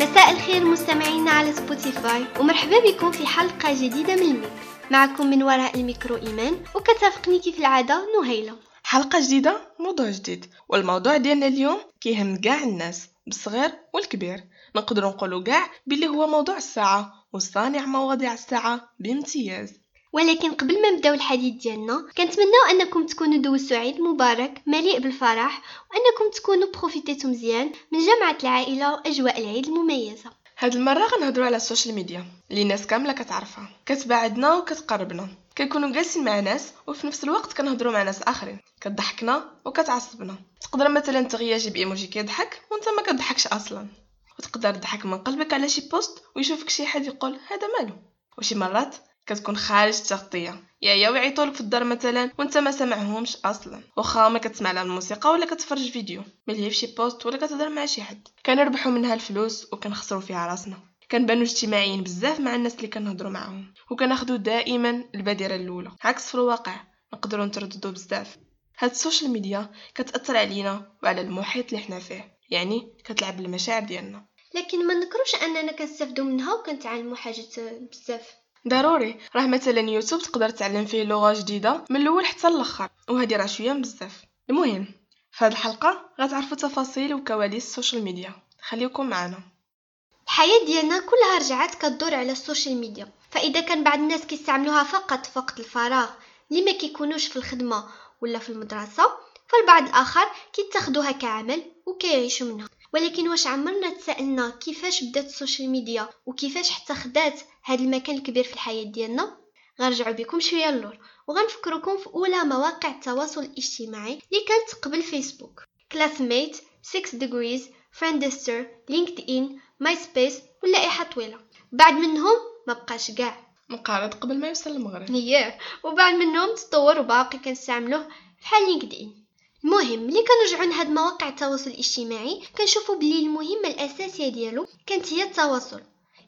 مساء الخير مستمعينا على Spotify ومرحبا بكم في حلقة جديدة من الميك معكم من وراء الميكرو إيمان وكترافقني كيف العادة نهيلة. حلقة جديدة موضوع جديد. والموضوع ديالنا اليوم كيهم كاع الناس بالصغير والكبير. نقدر نقولوا كاع باللي هو موضوع الساعة وصانع مواضيع الساعة بامتياز. ولكن قبل ما نبدأو الحديث ديالنا كنتمناو أنكم تكونوا دوزتوا عيد مبارك مليء بالفرح وأنكم تكونوا بروفيتيتو مزيان من جمعة العائلة وأجواء العيد المميزة. هاد المرة غنهضروا على ال social media اللي الناس كاملة كتعرفها كتباعدنا وكتقربنا. كنكونوا جالسين مع ناس وفي نفس الوقت كنهضروا مع ناس آخرين. كتضحكنا وكتعصبنا. تقدر مثلا ت réagi ب emoji كيضحك وانت ما كتضحكش أصلا. وتقدر تضحك من قلبك على شي post ويشوفك شي حد يقول هذا مالو وشي مرات كتكون خارج التغطية. يا يا ويعيطولك في الدار مثلا وانت ما سمعهمش أصلا. واخا ما كتسمع لا الموسيقى ولا كتفرج فيديو. ملي في شي post ولا كتهضر مع شي حد. كنربحوا منها الفلوس وكنخسروا فيها راسنا. كنبانو اجتماعيين بزاف مع الناس اللي كنهضروا معاهم. وكناخدو دائما البادرة الأولى. عكس في الواقع نقدروا نترددوا بزاف. هاد ال social media كتأثر علينا وعلى المحيط اللي حنا فيه. يعني كتلعب بالمشاعر ديالنا. لكن ما نكروش أننا كنستافدوا منها وكنتعلموا حاجات بزاف. ضروري. راه مثلا يوتيوب تقدر تعلم فيه لغة جديدة من الأول حتى الأخر وهذه راه شوية بزاف. المهم في هذه الحلقة غتعرفوا تفاصيل وكواليس ال social media. خليكم معنا. الحياة ديالنا كلها رجعات كدور على ال social media. فإذا كان بعض الناس كيستعملوها فقط في وقت الفراغ اللي ما كيكونوش في الخدمة ولا في المدرسة فالبعض الآخر كيتخذوها كعمل وكيعيشوا منها. ولكن واش عمرنا تسألنا كيفاش بدات ال social media وكيفاش حتى خدات هذا المكان الكبير في الحياة ديالنا. غنرجعوا بكم شوية اللور وغنفكركم في أولى مواقع التواصل الاجتماعي اللي كانت قبل فيسبوك Classmate 6 degrees Friendster LinkedIn MySpace واللائحة طويلة. بعض منهم ما بقاش كاع. انقرض قبل ما يوصل المغرب ياه وبعض منهم تطور وباقي كنستعملوه بحال LinkedIn المهم ملي كنرجعوا لهاد مواقع التواصل الاجتماعي كنشوفوا بلي المهمة الأساسية ديالو كانت هي التواصل.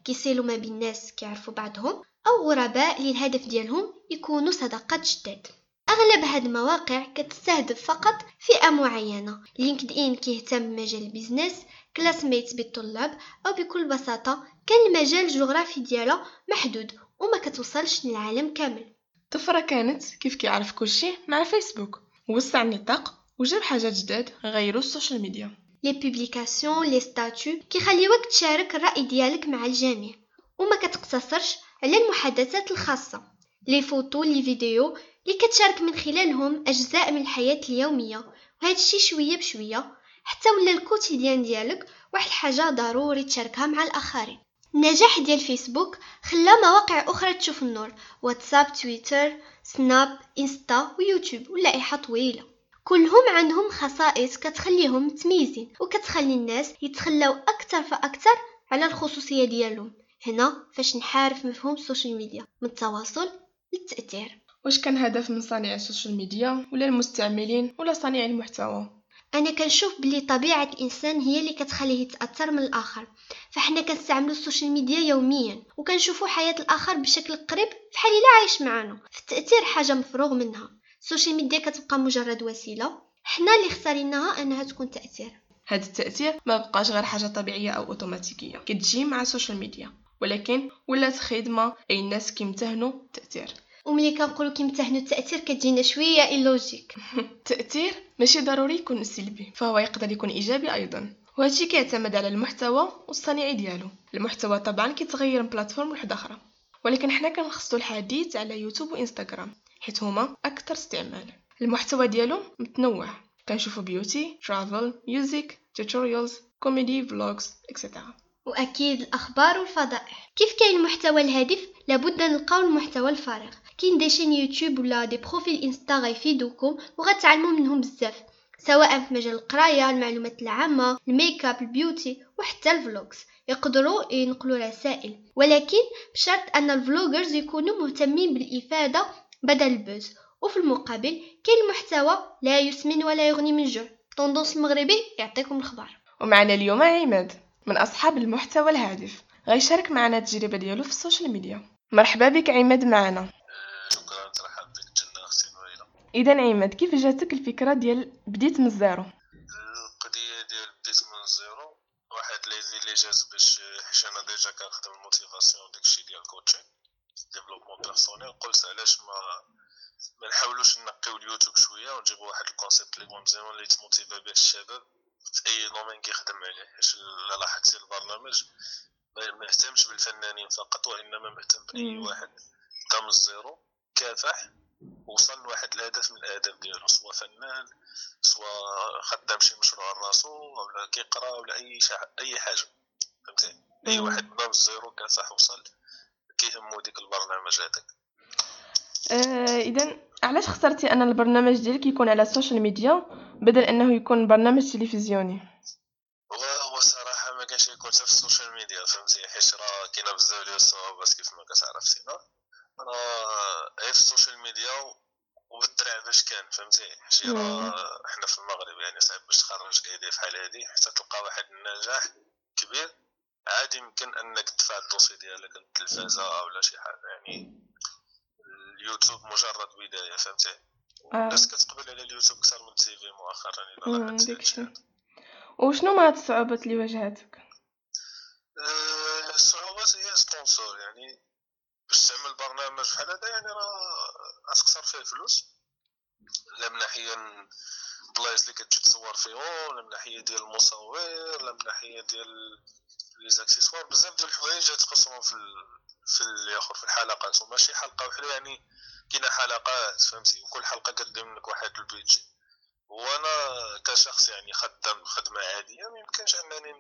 كيصلوا ما بين الناس كيعرفوا بعضهم أو غرباء اللي الهدف ديالهم يكونوا صداقات جداد. أغلب هاد المواقع كتستهدف فقط فئة معينة LinkedIn كيهتم بمجال ال business Classmate بالطلاب أو بكل بساطة كان المجال الجغرافي ديالها محدود وما كتوصلش للعالم كامل. طفرة كانت كيف كيعرف كلشي مع فيسبوك وسع النطاق وجاب حاجات جداد غيروا ال social media. les publications les statuts كيخليوك تشارك الرأي ديالك مع الجميع. وما كتقتصرش على المحادثات الخاصة. les photos les vidéos اللي كتشارك من خلالهم أجزاء من الحياة اليومية. وهذا الشيء شوية بشوية حتى ولا ال quotidien ديالك واحد الحاجة ضروري تشاركها مع الآخرين. النجاح ديال فيسبوك خلى مواقع أخرى تشوف النور. WhatsApp Twitter Snap Insta و YouTube. واللائحة طويلة. كلهم عندهم خصائص كتخليهم متميزين وكتخلي الناس يتخلاو أكثر فاكثر على الخصوصية ديالهم. هنا فاش انحرف مفهوم ال social media؟ من التواصل للتأثير. واش كان هدف من صانع ال social media؟ ولا المستعملين؟ ولا صانع المحتوى؟ أنا كنشوف بلي طبيعة الإنسان هي اللي كتخليه يتأثر من الآخر. فحنا كنستعملوا ال social media يوميا وكنشوفوا حياة الآخر بشكل قريب بحال إلا عايش معنا في التاثير حاجة مفروغ منها. ال social media كتبقى مجرد وسيلة. حنا اللي اختاريناها أنها تكون تأثير. هذا التأثير ما بقاش غير حاجة طبيعية أو أوتوماتيكية. كتجي مع ال social media ولكن ولات خدمه أي الناس كيمتهنوا التأثير. وملي كنقولوا كيمتهنوا التأثير كتجينا شوية illogique التأثير ماشي ضروري يكون سلبي. فهو يقدر يكون إيجابي أيضا. وهادشي كيعتمد على المحتوى والصانع ديالو. المحتوى طبعا كيتغير من plateforme لواحده أخرى. ولكن حنا كنخصو الحديث على YouTube و Instagram حيت هما أكثر استعمال. المحتوى ديالو متنوع. كنشوفو بيوتي ترافل ميوزيك توتوريالز كوميدي فلوجز اكسيتيرا وأكيد الأخبار والفضائح كيف كاين المحتوى الهادف؟ لابد نلقاو المحتوى الفارغ. كاين des chaînes YouTube ولا des profils Insta غيفيدوكم وغتعلموا منهم بزاف سواء في مجال القراية المعلومات العامة ال makeup ال beauty وحتى ال vlogs يقدروا ينقلوا رسائل. ولكن بشرط أن ال vloggers يكونوا مهتمين بالإفادة بدل ال buzz. وفي المقابل كاين المحتوى لا يسمن ولا يغني من جوع. tendance المغربي يعطيكم الخبر. ومعنا اليوم عماد من أصحاب المحتوى الهادف. غيشارك معنا التجربة ديالو في ال social media. مرحبا بك عماد معنا. شكرا ترحب بك جنة أختي نويلة اذا عماد كيف جاتك الفكرة ديال بديت من ال zéro؟ القضية ديال بديت من ال zéro. واحد l'idée اللي جات باش حيت أنا déjà كنخدم la motivation داكشي ديال ال coaching développement personnel قلت علاش ما ما نحاولوش نقيو اليوتيوب شوية ونجيبو واحد ال concept اللي هو مزيان اللي تmotiva به الشباب في أي domaine كيخدم عليه حيت لاحظتي البرنامج ما يهتمش بالفنانين فقط وإنما مهتم بأي. واحد بدا من ال zéro كافح وصل لواحد الهدف من الأهداف ديالو سواء فنان سواء خدام شي مشروع راسو ولا كيقرا ولا أي شع... أي حاجة فهمتي أي. واحد بدا من ال zéro كافح وصل كيهمو ديك البرنامج هذاك؟ آه اذا علاش اخترتي أن البرنامج ديالك يكون على ال social media بدل أنه يكون برنامج تلفزيوني؟ هو هو صراحة ما كانش يكون حتى في ال social media فهمتي؟ حيت راه كاينة بزاف ديال الصعوبات كيف ما كتعرف سينا راه غير في ال social media وبالدرع باش كان فهمتي؟ حيت. راه حنا في المغرب يعني صعيب باش تخرج idée في حال هادي حتى تلقى واحد النجاح كبير عادي يمكن أنك تدفع ال dossier ديالك للتلفازه ولا شي حاجة يعني اليوتيوب مجرد بداية فهمتي آه. الناس كتقبل على اليوتيوب أكثر من ال TV مؤخرا اذا مم، لاحظتي داكشي هادشي. وشنو مع الصعوبات اللي واجهتك آه، الصعوبات هي sponsor يعني باش تعمل برنامج بحال هذا يعني راه غتخسر فيه فلوس لا من ناحية البلايص اللي كتجي تصور فيهم لا من ناحية ديال المصور لا من ناحية ديال les accessoires. بزاف ديال الحوايج تقسموا في ال... في الآخر في الحلقات وماشي حلقة وحدة يعني كاينة حلقات فهمتي؟ وكل حلقة كدير لك واحد ال budget وأنا كشخص يعني خدام خدمة عادية ما يمكنش أنني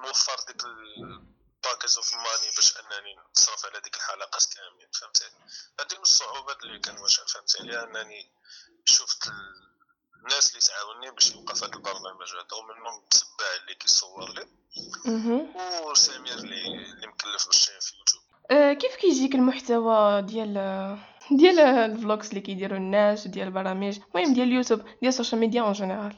نوفر ديك ال packets of money باش أنني نصرف على ديك الحلقات كاملين فهمتي؟ هذه من الصعوبات اللي كنواجه فهمتي؟ لأنني شفت الناس اللي تعاوني باش يبقى في هذا البرنامج هذا ومنهم تبع اللي كيصور لي. وسمير اللي اللي مكلف بالشي في يوتيوب آه كيف كيجيك المحتوى ديال ديال ال vlogs اللي كيديروا الناس وديال البرامج المهم ديال اليوتيوب ديال ال social media en général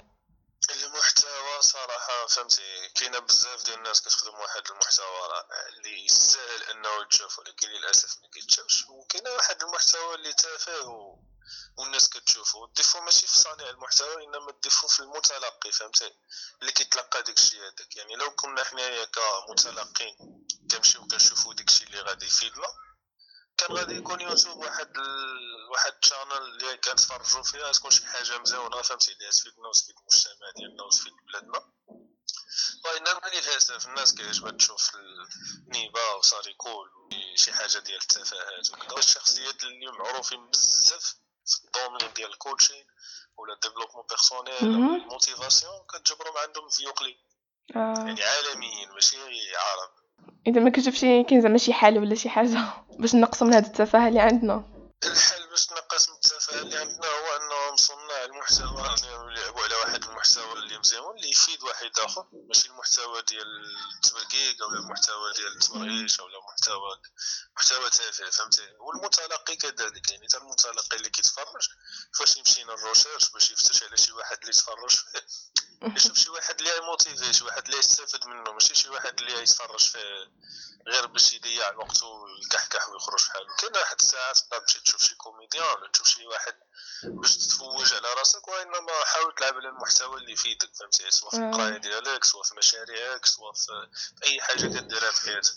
المحتوى صراحة فهمتي كاينة بزاف ديال الناس كتخدم واحد المحتوى رائع اللي يستاهل إنه يتشاف ولكن للأسف ما كيتشافش وكاين واحد المحتوى اللي تافه. والناس كتشوفو. ال défaut ماشي في صانع المحتوى إنما ال défaut في المتلقي فهمتي؟ اللي كيتلقى داكشي هذاك. يعني لو كنا حنايا كمتلقين كنمشيو كنشوفو داكشي اللي غادي يفيدنا كان غادي يكون يوتيوب واحد ال... واحد ال channel اللي كنتفرجوا فيها تكون شي حاجة مزيونة فهمتي؟ اللي تفيدنا وتفيد المجتمع ديالنا وتفيد بلادنا. وإنما للأسف الناس كيعجبها تشوف النميمة وصاري كول شي حاجة ديال التفاهات وكذا. الشخصيات اللي معروفين بزاف ال domaine ديال ال coaching ولا ال développement personnel. la motivation كتجبرهم عندهم vidéo clip آه. يعني عالميين ماشي عرب إذا ما كتشوفش كاين زعما شي حل ولا شي حاجة باش نقصوا من هذا التفاهة اللي عندنا الحل باش تنقص من التفاهة اللي عندنا هو انهم صناع المحتوى يعني يلعبوا على واحد المحتوى اللي مزيان اللي يفيد واحد آخر. ماشي المحتوى ديال التبرقيق أو المحتوى ديال التمريش أو محتوى محتوى تافه فهمتي؟ والمتلقي كذلك يعني حتى المتلقي اللي كيتفرج فاش يمشي لل recherche باش يفتش على شي واحد اللي يتفرج فيه. يشوف شي واحد اللي motivé شي واحد اللي يستافد منه ماشي شي واحد اللي يتفرج فيه غير باش يضيع وقته ويكحكح ويخرج في حاله كاين واحد الساعات تقدر تمشي تشوف شي comédien ولا تشوف شي واحد باش تتفوج على راسك وإنما حاول تلعب على المحتوى اللي يفيدك فهمتي؟ سواء في آه. القراية ديالك سواء في مشاريعك سواء في أي حاجة كديرها في حياتك.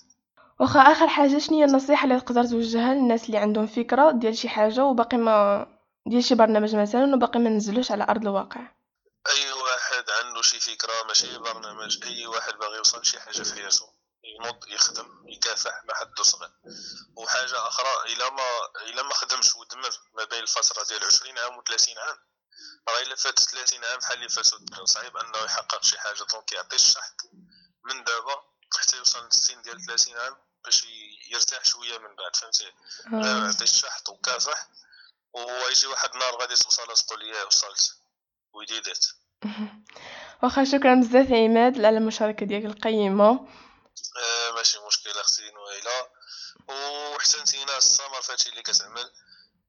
واخا آخر حاجة شنو هي النصيحة اللي تقدر توجهها للناس اللي عندهم فكرة ديال شي حاجة وباقي ما ديال شي برنامج مثلا وباقي ما نزلوش على أرض الواقع؟ أي واحد عنده شي فكرة ماشي برنامج أي واحد باغي يوصل لشي حاجة في حياته. ينوض يخدم يكافح ما حد صغير وحاجة أخرى إلا ما إلا ما خدمش ودمر ما بين الفترة ديال 20 عام و30 عام. راه إلا فات 30 عام بحال اللي فاتو صعيب أنه يحقق شي حاجة donc يعطي الشحط من دابا حتى يوصل للسن ديال 30 عام باش يرتاح شوية من بعد فهمتي؟ آه. يعطي الشحط وكافح ويجي واحد النهار غادي توصل تقول لي وصلت. ويديدت واخا شكرا بزاف عماد على المشاركة ديالك القيمة. ماشي مشكل أختي نويلة وحسنتينا السمر فهادشي اللي كتعمل.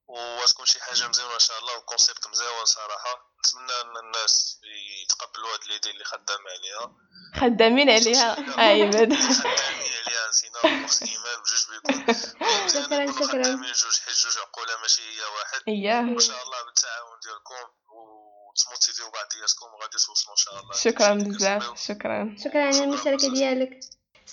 وتكون شي حاجة مزيانة إن شاء الله وكونسيبت مزيان صراحة. نتمنى إن الناس يتقبلوا هاد ليدي اللي خدام عليها. خدامين عليها. عيباد خدامين عليها نسينا. اخت إيمان بجوج بيكون. شكراً، شكراً. خدامين جوج حيت جوج عقولة ماشي هي واحد. اياه ان شاء الله بالتعاون ديالكم وتموتيفيو بعضياتكم وغادي توصلوا إن شاء الله. شكرا. بزاف. شكرا. شكرا على المشاركة ديالك.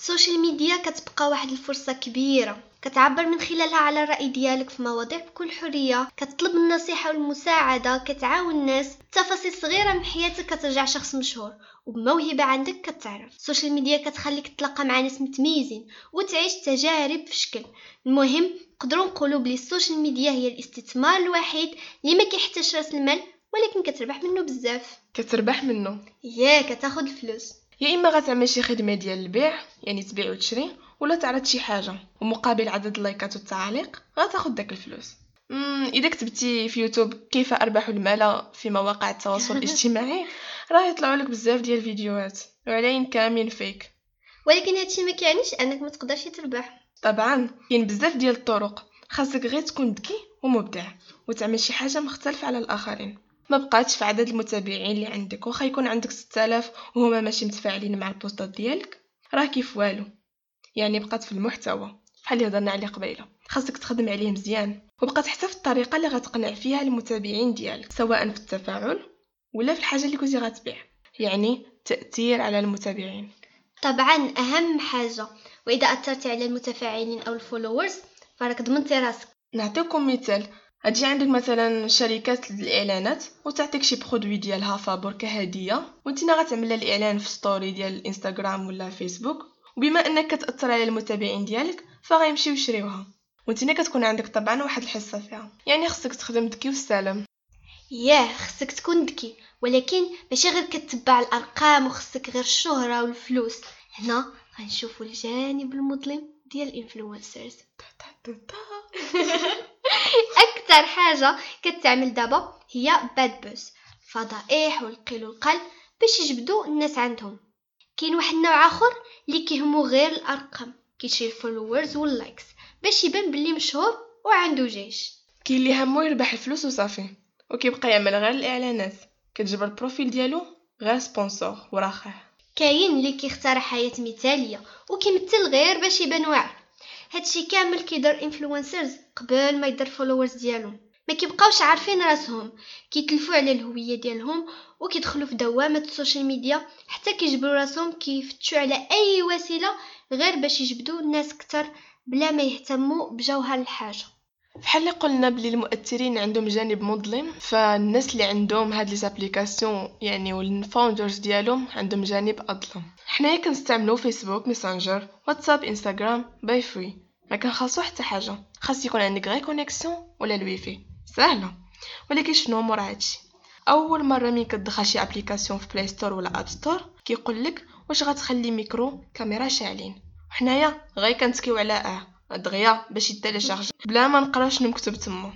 السوشيال ميديا كتبقى واحد الفرصة كبيرة. كتعبر من خلالها على الرأي ديالك في مواضيع بكل حرية. كتطلب النصيحة والمساعدة. كتعاون الناس. تفاصيل صغيرة من حياتك كترجع شخص مشهور. وبموهبة عندك كتعرف. ال social media كتخليك تتلاقى مع ناس متميزين وتعيش تجارب في شكل. المهم نقدروا نقولوا بلي ال social media هي الاستثمار الوحيد اللي ما كيحتاجش رأس المال ولكن كتربح منه بزاف. كتربح منه. يا كتاخد الفلوس. يا إما غتعمل شي خدمة ديال البيع يعني تبيع وتشري ولا تعرض شي حاجة ومقابل عدد اللايكات والتعاليق غتاخد داك الفلوس. إذا كتبتي في يوتيوب كيف اربح المال في مواقع التواصل الاجتماعي راه يطلعوا لك بزاف ديال الفيديوهات وعليهم كاملين فيك ولكن هادشي ما كيعنيش أنك ما تقدرش تربح. طبعا كاين بزاف ديال الطرق خاصك غير تكون ذكي ومبدع وتعمل شي حاجة مختلفة على الآخرين. ما بقاتش في عدد المتابعين اللي عندك واخا يكون عندك 6000 وهما ماشي متفاعلين مع البوستات ديالك راه كيف والو. يعني بقات في المحتوى بحال اللي هضرنا عليه قبيلة. خاصك تخدم عليه مزيان. وبقات حتى في الطريقة اللي غتقنع فيها المتابعين ديالك سواء في التفاعل ولا في الحاجة اللي كنتي غتبيع. يعني تأثير على المتابعين. طبعا أهم حاجة وإذا أثرتي على المتفاعلين أو ال followers فراك ضمنتي راسك. نعطيكم مثال. هتجي عندك مثلا شركات الإعلانات وتعطيك شي produit ديالها فابور كهدية وانت غتعمل الإعلان في story ديال الانستغرام ولا فيسبوك وبما إنك كتأثر على المتابعين ديالك فغيمشيو يشريوها. وانت كتكون عندك طبعا واحد الحصة فيها. يعني خصك تخدم ذكي والسلام ياه خصك تكون ذكي. ولكن ماشي غير كتبع الأرقام وخصك غير الشهرة والفلوس. هنا غنشوفوا الجانب المظلم ديال ال influencers أكثر حاجة كتعمل دابا هي bad buzz فضائح والقيل والقال باش يجبدوا الناس عندهم. كاين واحد النوع آخر اللي كيهمو غير الأرقام كيشري ال followers وال likes باش يبان باللي مشهور وعنده جيش. كاين اللي همو يربح الفلوس وصافي وكيبقى يعمل غير الإعلانات. كتجبر ال profil ديالو غير sponsor وراخه كاين اللي كيختار حياة مثالية وكيمثل غير باش يبان واعر. هادشي كامل كيضر influencers قبل ما يضر followers ديالهم. ما كيبقاوش عارفين راسهم. كيتلفوا على الهوية ديالهم وكيدخلوا في دوامة ال social media حتى كيجبروا راسهم كيفتشوا على أي وسيلة غير باش يجبدوا الناس كتر بلا ما يهتموا بجوهر الحاجة. بحال اللي قلنا بلي المؤثرين عندهم جانب مظلم فالناس اللي عندهم هاد لي يعني وال founders ديالهم عندهم جانب أظلم. حنايا كنستعملو فيسبوك ميسنجر واتساب انستغرام for free ما كنخلصو حتى حاجة. خاص يكون عندك غير connexion ولا الويفي. سهلة. ولكن شنو مور هادشي؟ أول مرة ملي كتدخل شي application في Play Store ولا App Store كيقول لك واش غتخلي ميكرو كاميرا شاعلين. حنايا غير كنتكيو على آه دغيا باش يتيليشارج بلا ما نقراو شنو مكتوب تما.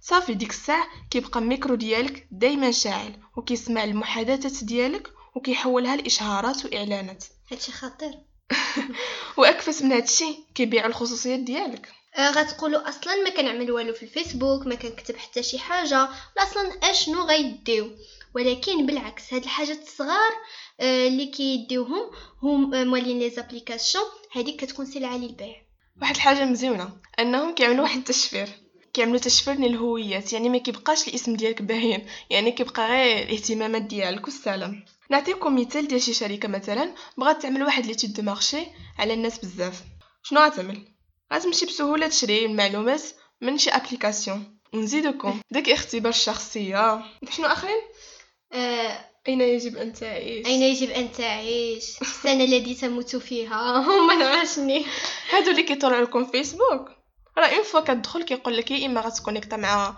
صافي ديك الساعة كيبقى الميكرو ديالك دايما شاعل وكيسمع المحادثات ديالك وكيحولها لإشهارات وإعلانات. هادشي خطير. وأكفس من هادشي كيبيع الخصوصيات ديالك. آه غتقولوا أصلا ما كنعمل والو في الفيسبوك ما كنكتب حتى شي حاجة ولا أصلا أشنو غيديو. ولكن بالعكس هاد الحاجات الصغار آه اللي كيديوهم هم آه مولين les applications هذيك كتكون سلعة للبيع. واحد الحاجة مزيونة أنهم كيعملوا واحد التشفير. كيعملوا تشفير للهويات يعني ما كيبقاش الاسم ديالك باين يعني كيبقى غير الاهتمامات ديالك والسلام. نعطيكم مثال ديال شي شركة مثلا بغات تعمل واحد l'étude de marché على الناس بزاف. شنو غتعمل؟ غتمشي بسهولة تشري المعلومات من شي application ونزيدكم. داك اختبار الشخصية. شنو آخرين؟ آه أين يجب أن تعيش؟ أين يجب أن تعيش؟ السنة التي تموت فيها. وما نعرفني هادو اللي كيطلعوا لكم فيسبوك راه une fois كتدخل كيقول لك يا اما غت connecta مع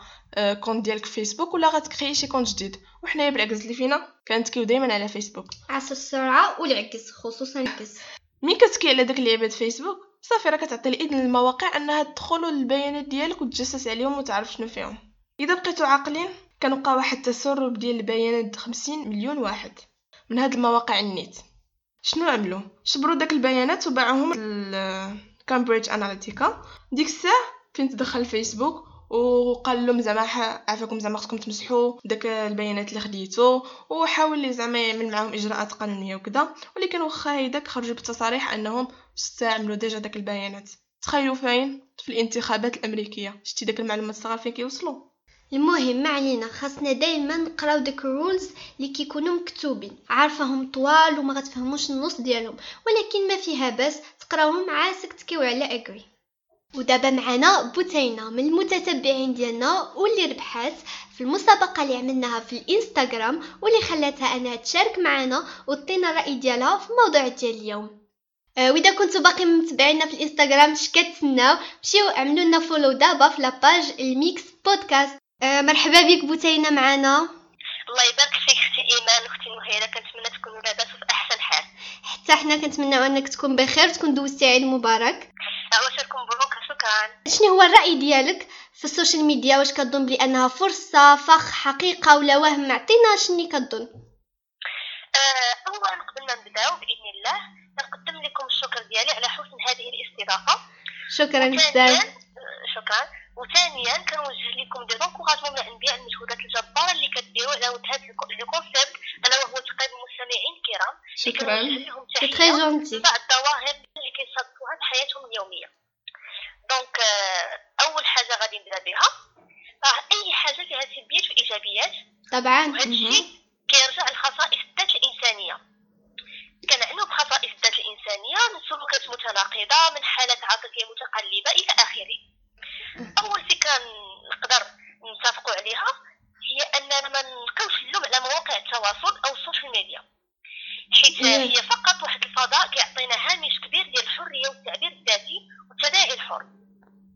compte ديالك في فيسبوك ولا غت créer شي compte جديد وحنايا بالعكس اللي فينا كنتكيو دائما على فيسبوك عصر السرعه والعكز خصوصا العكز ملي كتكي على داك العباد فيسبوك صافي راه كتعطي الاذن للمواقع انها تدخلوا للبيانات ديالك وتجسس عليهم وتعرف شنو فيهم اذا بقيتو عاقلين كان وقع واحد التسرب ديال البيانات 50 مليون واحد من هاد المواقع النت شنو عملوا شبروا داك البيانات وباعوهم كامبريدج اناليتيكا ديك الساعة فين تدخل فيسبوك وقال لهم زعما عافاكم زعما خصكم تمسحوا داك البيانات اللي خديتو. وحاول لي زعما يعمل معاهم إجراءات قانونية وكذا ولكن واخا هيداك خرجوا بالتصاريح أنهم استعملوا déjà داك البيانات. تخيلوا فين؟ في الانتخابات الأمريكية. شتي داك المعلومات الصغار فين كيوصلوا؟ المهم ما علينا. خاصنا دائما نقراو داك ال rules اللي كيكونوا مكتوبين. عارفاهم طوال وما غتفهموش النص ديالهم. ولكن ما فيها باس تقراوهم عاد تكيو على agree ودابا معنا بوتينة من المتتبعين ديالنا واللي ربحات في المسابقة اللي عملناها في الإنستغرام واللي خلاتها أنها تشارك معنا وتعطينا الرأي ديالها في الموضوع ديال اليوم. أه وإذا كنتو باقي متبعينا في الإنستغرام اش كتسناو مشيو عملوا لنا follow دابا في la page الميكس بودكاست مرحبا بك بوتينة معنا. الله يبارك فيك أختي إيمان. أختي مهيره كنتمنى تكونوا لاباس وفي أحسن حال. حتى حنا كنتمناو أنك تكون بخير تكون دوزتي عيد مبارك. عواشركم مبروك شكرا. شنو هو الرأي ديالك في السوشيال ميديا؟ واش كظن بلي انها فرصة فخ حقيقة ولا وهم؟ عطينا شنو كظن آه، اولا قبل ما نبداو بإذن الله نقدم لكم الشكر ديالي على حسن هذه الاستضافة. شكرا بزاف آه، شكرا. وثانيا كنوجه لكم des encouragements من على المجهودات الجبارة اللي كديروا على ود هذا ال concept ألا وهو تقريب المستمعين الكرام اللي شكرا. كنوجه لهم تحية بعض الظواهر اللي كيصادفوها في حياتهم اليومية. donc آه، أول حاجة غادي نبدأ بها. راه أي حاجة فيها سلبيات وايجابيات طبعا. وهذا الشيء كيرجع لخصائص الذات الإنسانية. كنعنوا بخصائص الذات الإنسانية من سلوكات متناقضة من حالات عاطفية متقلبة إلى اخره اول فكره نقدر نتفقوا عليها هي اننا ما نلقاوش اللوم على مواقع التواصل أو ال social media حيت مم. هي فقط واحد الفضاء كيعطينا هامش كبير ديال الحريه والتعبير الذاتي والتداعي الحر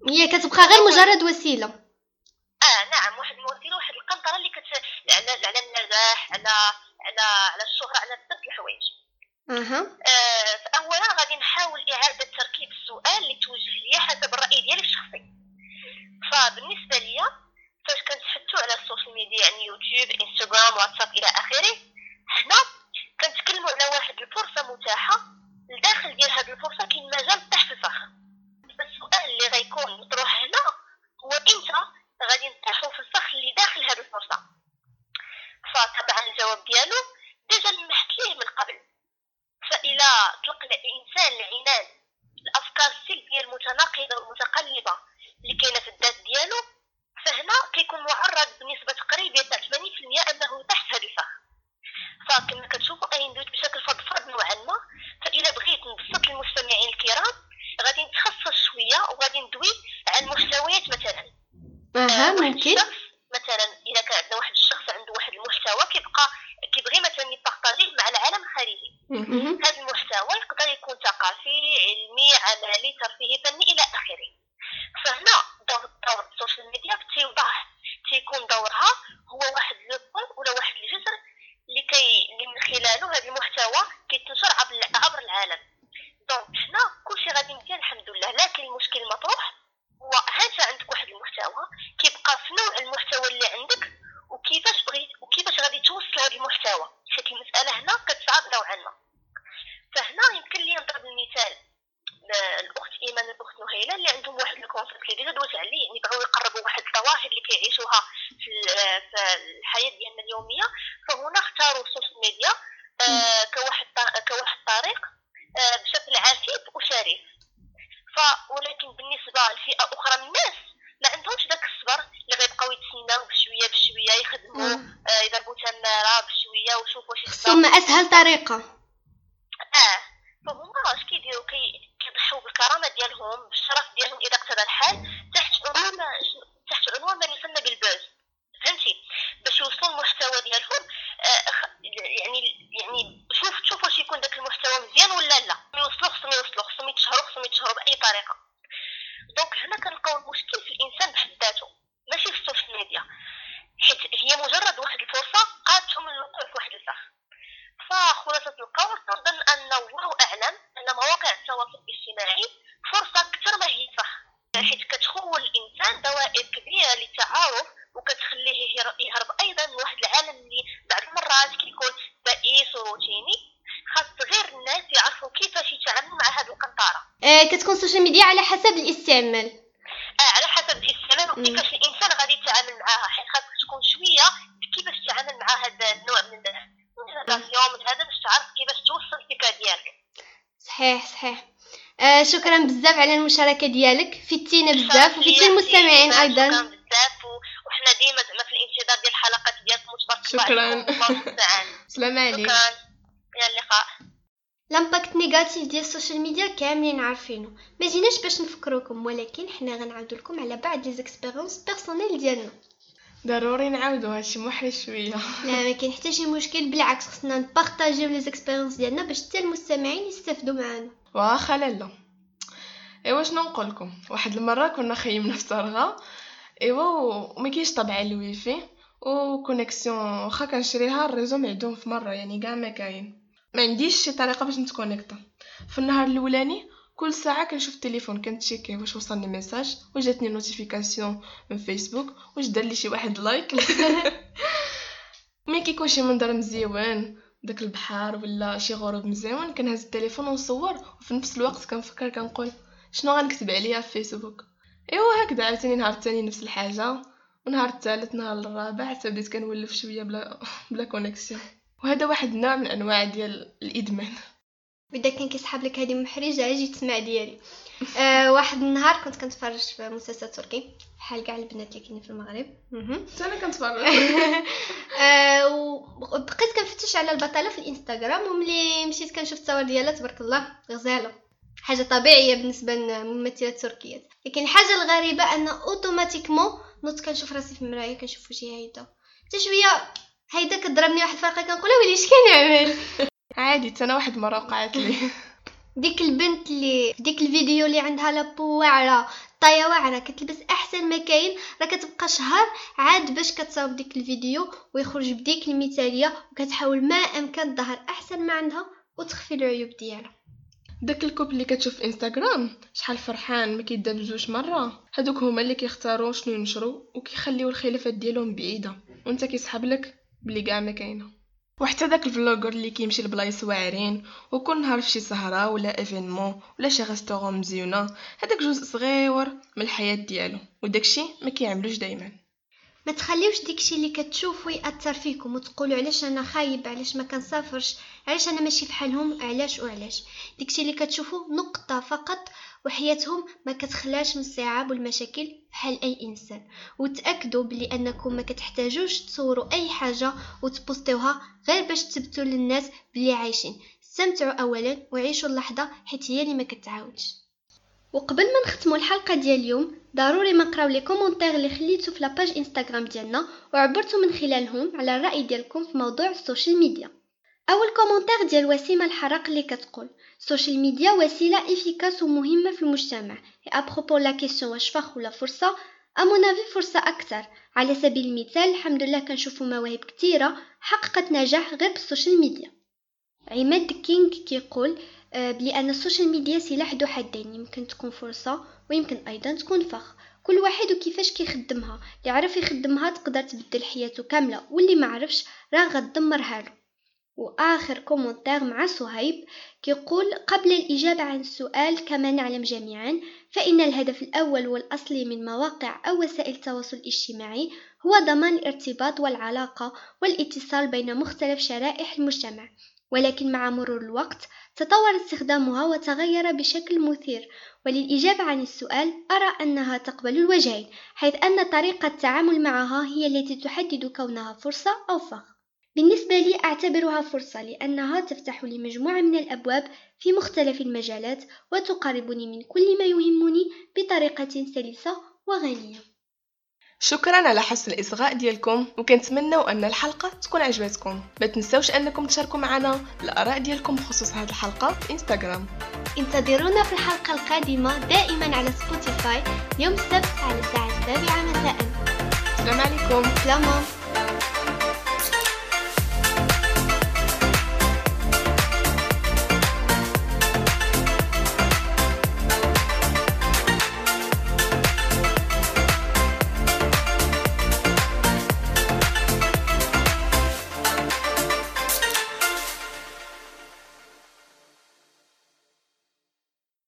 هي كتبقى غير مجرد وسيلة. آه نعم واحد الوسيله واحد القنطرة اللي كتعلى على النجاح على على على الشهرة على بزاف د الحوايج. أها. آه فأولا غادي نحاول إعادة تركيب السؤال اللي توجه ليا حسب الرأي ديالي الشخصي. فبالنسبة ليا فاش كنتحدثوا على السوشيال ميديا يعني يوتيوب إنستغرام واتساب إلى آخره هنا كنتكلموا على واحد الفرصه متاحه لداخل ديال هذه الفرصه كاين مجال طيح في الفخ السؤال اللي غيكون مطروح هنا هو إمتى غادي نطيحوا في الفخ اللي داخل هذه الفرصه فطبعا الجواب ديالو ديجا لمحت ليه من قبل فإلى طلق الإنسان العنان الأفكار السلبية المتناقضة والمتقلبة اللي كاينة في الذات ديالو فهنا كيكون معرض بنسبة تقريبية تاع 80% أنه تحت هذا الفخ فكما كتشوفوا أنا ندوز بشكل فضفاض نوعا ما فإلا بغيت نبسط للمستمعين الكرام غادي نتخصص شوية وغادي ندوي على المحتويات مثلا. أها آه، ممكن الشخص مثلا اذا كان عندنا واحد الشخص عنده واحد المحتوى كيبقى كيبغي مثلا ي partager ه مع العالم الخارجي مهم. هذا المحتوى يقدر يكون ثقافي علمي عملي ترفيهي فني إلى اخره فهنا دور دور السوشيال ميديا في التوضيح تيكون دورها هو واحد le point ولا واحد الجسر اللي كي اللي من خلاله هذا المحتوى كيتنشر عبر عبر العالم donc هنا كلشي غادي مزيان الحمد لله لكن المشكل المطروح هو هانت عندك واحد المحتوى كيبقى في نوع المحتوى اللي عندك وكيفاش بغيت وكيفاش غادي توصل هذا المحتوى حيت المساله هنا كتصعب نوعا ما فهنا يمكن لي نضرب المثال ل- الاخت نهيله اللي عندهم واحد ال concept اللي déjà دوت عليه يعني؟ بغاو يقربوا واحد الظواهر اللي كيعيشوها في, ال- في الحياة ديالنا اليومية. فهنا اختاروا السوشيال ميديا آه كواحد كواحد طريق آه بشكل عفيف وشريف. ف ولكن بالنسبة لفئة أخرى من الناس ما عندهمش داك الصبر اللي غيبقاو يتسناو بشوية بشوية يخدموا مم. آه يضربوا تماره بشوية واش يخدم خصهم أسهل طريقة. آه. فهما اش كيديروا كي كيضحوا بالكرامة ديالهم بالشرف ديالهم إذا اقتضى الحال تحت عنوان تحت عنوان ما يسمى بال buzz فهمتي؟ باش يوصلوا المحتوى ديالهم آه يعني يعني شوف شوف واش يكون داك المحتوى مزيان ولا لا. يوصلوا خصهم يوصلوا خصهم يتشهروا خصهم يتشهروا بأي طريقة. donc هنا كنلقاو المشكل في الإنسان بحد ذاته ماشي في السوشيال ميديا حيت هي مجرد واحد الفرصه قادتهم للوقوع في واحد الفخ فخلاصة القول نظن أن الله أعلم أن مواقع التواصل الاجتماعي فرصة أكثر ما هي فخ حيث كتخول الإنسان دوائر كبيرة للتعارف وكتخليه يهر- يهرب أيضا من واحد العالم اللي بعض المرات كيكون بئيس وروتيني خاص غير الناس يعرفوا كيفاش يتعاملوا مع هذه القنطرة آه كتكون السوشيال ميديا على حسب الاستعمال. آه على حسب الاستعمال. تعرفي كيفاش الإنسان غادي يتعامل معاها حيت خاصك تكون شوية كيفاش تتعامل مع هذا النوع من ال relation من هذا باش تعرف كيفاش توصل الفكرة ديالك. صحيح صحيح. آه شكرا بزاف على المشاركة ديالك. فدتينا بزاف وفدتي المستمعين أيضا. شكرا بزاف وحنا ديما زعما في الانتظار ديال الحلقات ديالكم وتبارك الله شكراً. سلام عليك شكرا. إلى اللقاء. L'impact négatif ديال السوشيال ميديا كاملين عارفينه ما جيناش باش نفكروكم ولكن حنا غنعاودو لكم على بعض les expériences personnelles ديالنا ضروري نعاودو هادشي محرج شوية لا ما كاين حتى شي مشكل بالعكس خصنا ن partager يو les expériences ديالنا باش حتى المستمعين يستافدوا معانا واخا لالا ايوا شنو نقول لكم واحد المره كنا خيمنا في صرغه ايوا وما كاينش طبعا ال wifi و connexion واخا كنشريها ال réseau معدوم في مره يعني كاع ما كاين ما عنديش شي طريقة باش نت connecter. في النهار الأولاني كل ساعة كنشوف التليفون كنتشيكي واش وصلني message واش جاتني notification من فيسبوك واش دار لي شي واحد like ملي كيكون شي منظر مزيون داك البحر ولا شي غروب مزيون كنهز التليفون ونصور وفي نفس الوقت كنفكر كنقول شنو غنكتب عليها في فيسبوك إيوا هكذا عاوتاني نهار الثاني نفس الحاجة. ونهار الثالث نهار الرابع حتى بديت كنولف شوية بلا بلا connexion وهذا واحد النوع من أنواع ديال الإدمان. بدا كان كيسحب لك هذه محرجة أجي تسمع ديالي. آه واحد النهار كنت كنتفرج في مسلسل تركي بحال كاع البنات اللي كاينين في المغرب. حتى أنا كنتفرج. آه وبقيت كنفتش على البطلة في الإنستغرام وملي مشيت كنشوف التصاور ديالها تبارك الله غزالة. حاجة طبيعية بالنسبة للممثلات التركيات. لكن الحاجة الغريبة أن اوتوماتيكمون نوض كنشوف راسي في المراية كنشوف وجهي هيدا. حتى شوية هيدا كضربني واحد الفرقه كنقول ويلي اش كنعمل عادي أنا واحد المره وقعت لي. ديك البنت اللي ديك الفيديو اللي عندها لابو واعره طاية واعره كتلبس أحسن ما كاين راه كتبقى شهر عاد باش كتصاوب ديك الفيديو ويخرج بديك المثالية وكتحاول ما أمكن تظهر أحسن ما عندها وتخفي العيوب ديالها. داك ال couple اللي كتشوف في إنستغرام شحال فرحان ما كيدار بجوج مرة. هادوك هما اللي كيختاروا شنو ينشروا وكيخليو الخلافات ديالهم بعيدة. وأنت كيسحب لك؟ بلي كاع ما كاينة. وحتى داك ال vlogger اللي كيمشي لبلايص واعرين وكل نهار في شي سهره ولا événement ولا شي restaurant مزيونة هذاك جزء صغير من الحياة ديالو وداكشي ما كيعملوش دايما. ما تخليوش ديكشي اللي كتشوفوا يأثر فيكم وتقولوا علاش أنا خايب علاش ما كنسافرش علاش أنا ماشي بحالهم علاش وعلاش. ديكشي اللي كتشوفوا نقطة فقط وحياتهم ما كتخلاش من الصعاب والمشاكل بحال أي إنسان. وتأكدوا بلي أنكم ما كتحتاجوش تصوروا أي حاجة وت poster يوها غير باش تثبتوا للناس بلي عايشين. استمتعوا اولا وعيشوا اللحظة حيت هي اللي ما كتعاودش. وقبل ما نختموا الحلقة ديال اليوم ضروري ما نقراو les commentaires اللي خليتو في la page إنستغرام ديالنا وعبرتوا من خلالهم على الرأي ديالكم في موضوع السوشيال ميديا. أول commentaire ديال وسيمة الحرق اللي كتقول السوشيال ميديا وسيله efficace ومهمه في المجتمع à propos la question واش فخ ولا فرصه à mon avis فرصه أكثر على سبيل المثال الحمد لله كنشوفوا مواهب كثيره حققت نجاح غير بالسوشيال ميديا عماد كينغ كيقول بلي ان السوشيال ميديا سلاح ذو حدين يمكن تكون فرصه ويمكن أيضا تكون فخ كل واحد وكيفاش كيخدمها اللي عرف يخدمها تقدر تبدل حياته كامله واللي ما عرفش راه غتدمرها له واخر كومنتير مع صهيب كيقول قبل الإجابة عن السؤال كما نعلم جميعا فإن الهدف الأول والأصلي من مواقع أو وسائل التواصل الاجتماعي هو ضمان الارتباط والعلاقة والاتصال بين مختلف شرائح المجتمع. ولكن مع مرور الوقت تطور استخدامها وتغير بشكل مثير. وللإجابة عن السؤال أرى أنها تقبل الوجهين حيث أن طريقة التعامل معها هي التي تحدد كونها فرصة أو فخ بالنسبة لي أعتبرها فرصة لأنها تفتح لي مجموعة من الأبواب في مختلف المجالات وتقربني من كل ما يهمني بطريقة سلسة وغنية. شكرا على حسن الإصغاء ديالكم وكنتمنوا أن الحلقة تكون عجبتكم. ما تنساوش أنكم تشاركوا معنا الآراء ديالكم بخصوص هذه الحلقة في إنستغرام. انتظرونا في الحلقة القادمة دائما على سبوتيفاي يوم السبت على الساعة السابعة مساء. السلام عليكم. سلام.